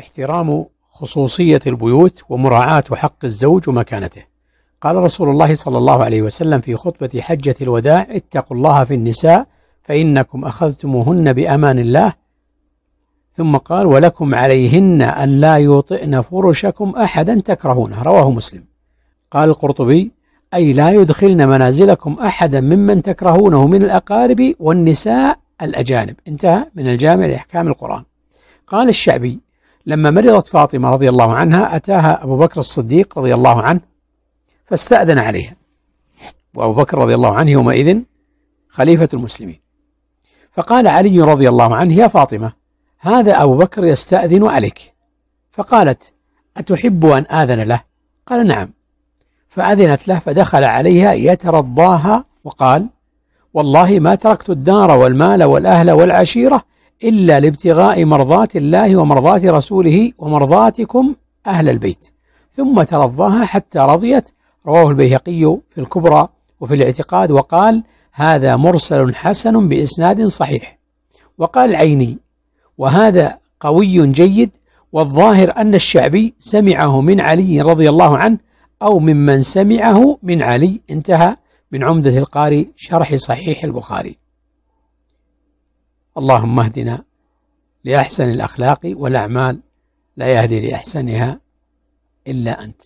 احترام خصوصية البيوت ومراعاة حق الزوج ومكانته. قال رسول الله صلى الله عليه وسلم في خطبة حجة الوداع اتقوا الله في النساء فإنكم أخذتموهن بأمان الله. ثم قال ولكم عليهن أن لا يوطئن فرشكم أحدا تكرهونه. رواه مسلم. قال القرطبي أي لا يدخلن منازلكم أحدا ممن تكرهونه من الأقارب والنساء الأجانب. انتهى من الجامع لأحكام القرآن. قال الشعبي لما مرضت فاطمة رضي الله عنها أتاها أبو بكر الصديق رضي الله عنه فاستأذن عليها. وأبو بكر رضي الله عنه يومئذ خليفة المسلمين. فقال علي رضي الله عنه يا فاطمة هذا أبو بكر يستأذن عليك. فقالت أتحب أن آذن له؟ قال نعم. فأذنت له فدخل عليها يترضاها وقال والله ما تركت الدار والمال والأهل والعشيرة إلا لابتغاء مرضات الله ومرضات رسوله ومرضاتكم أهل البيت. ثم ترضاها حتى رضيت. رواه البيهقي في الكبرى وفي الاعتقاد وقال هذا مرسل حسن بإسناد صحيح وقال العيني وهذا قوي جيد والظاهر أن الشعبي سمعه من علي رضي الله عنه أو ممن سمعه من علي انتهى. من عمدة القاري شرح صحيح البخاري. اللهم اهدنا لأحسن الأخلاق والأعمال لا يهدي لأحسنها إلا أنت.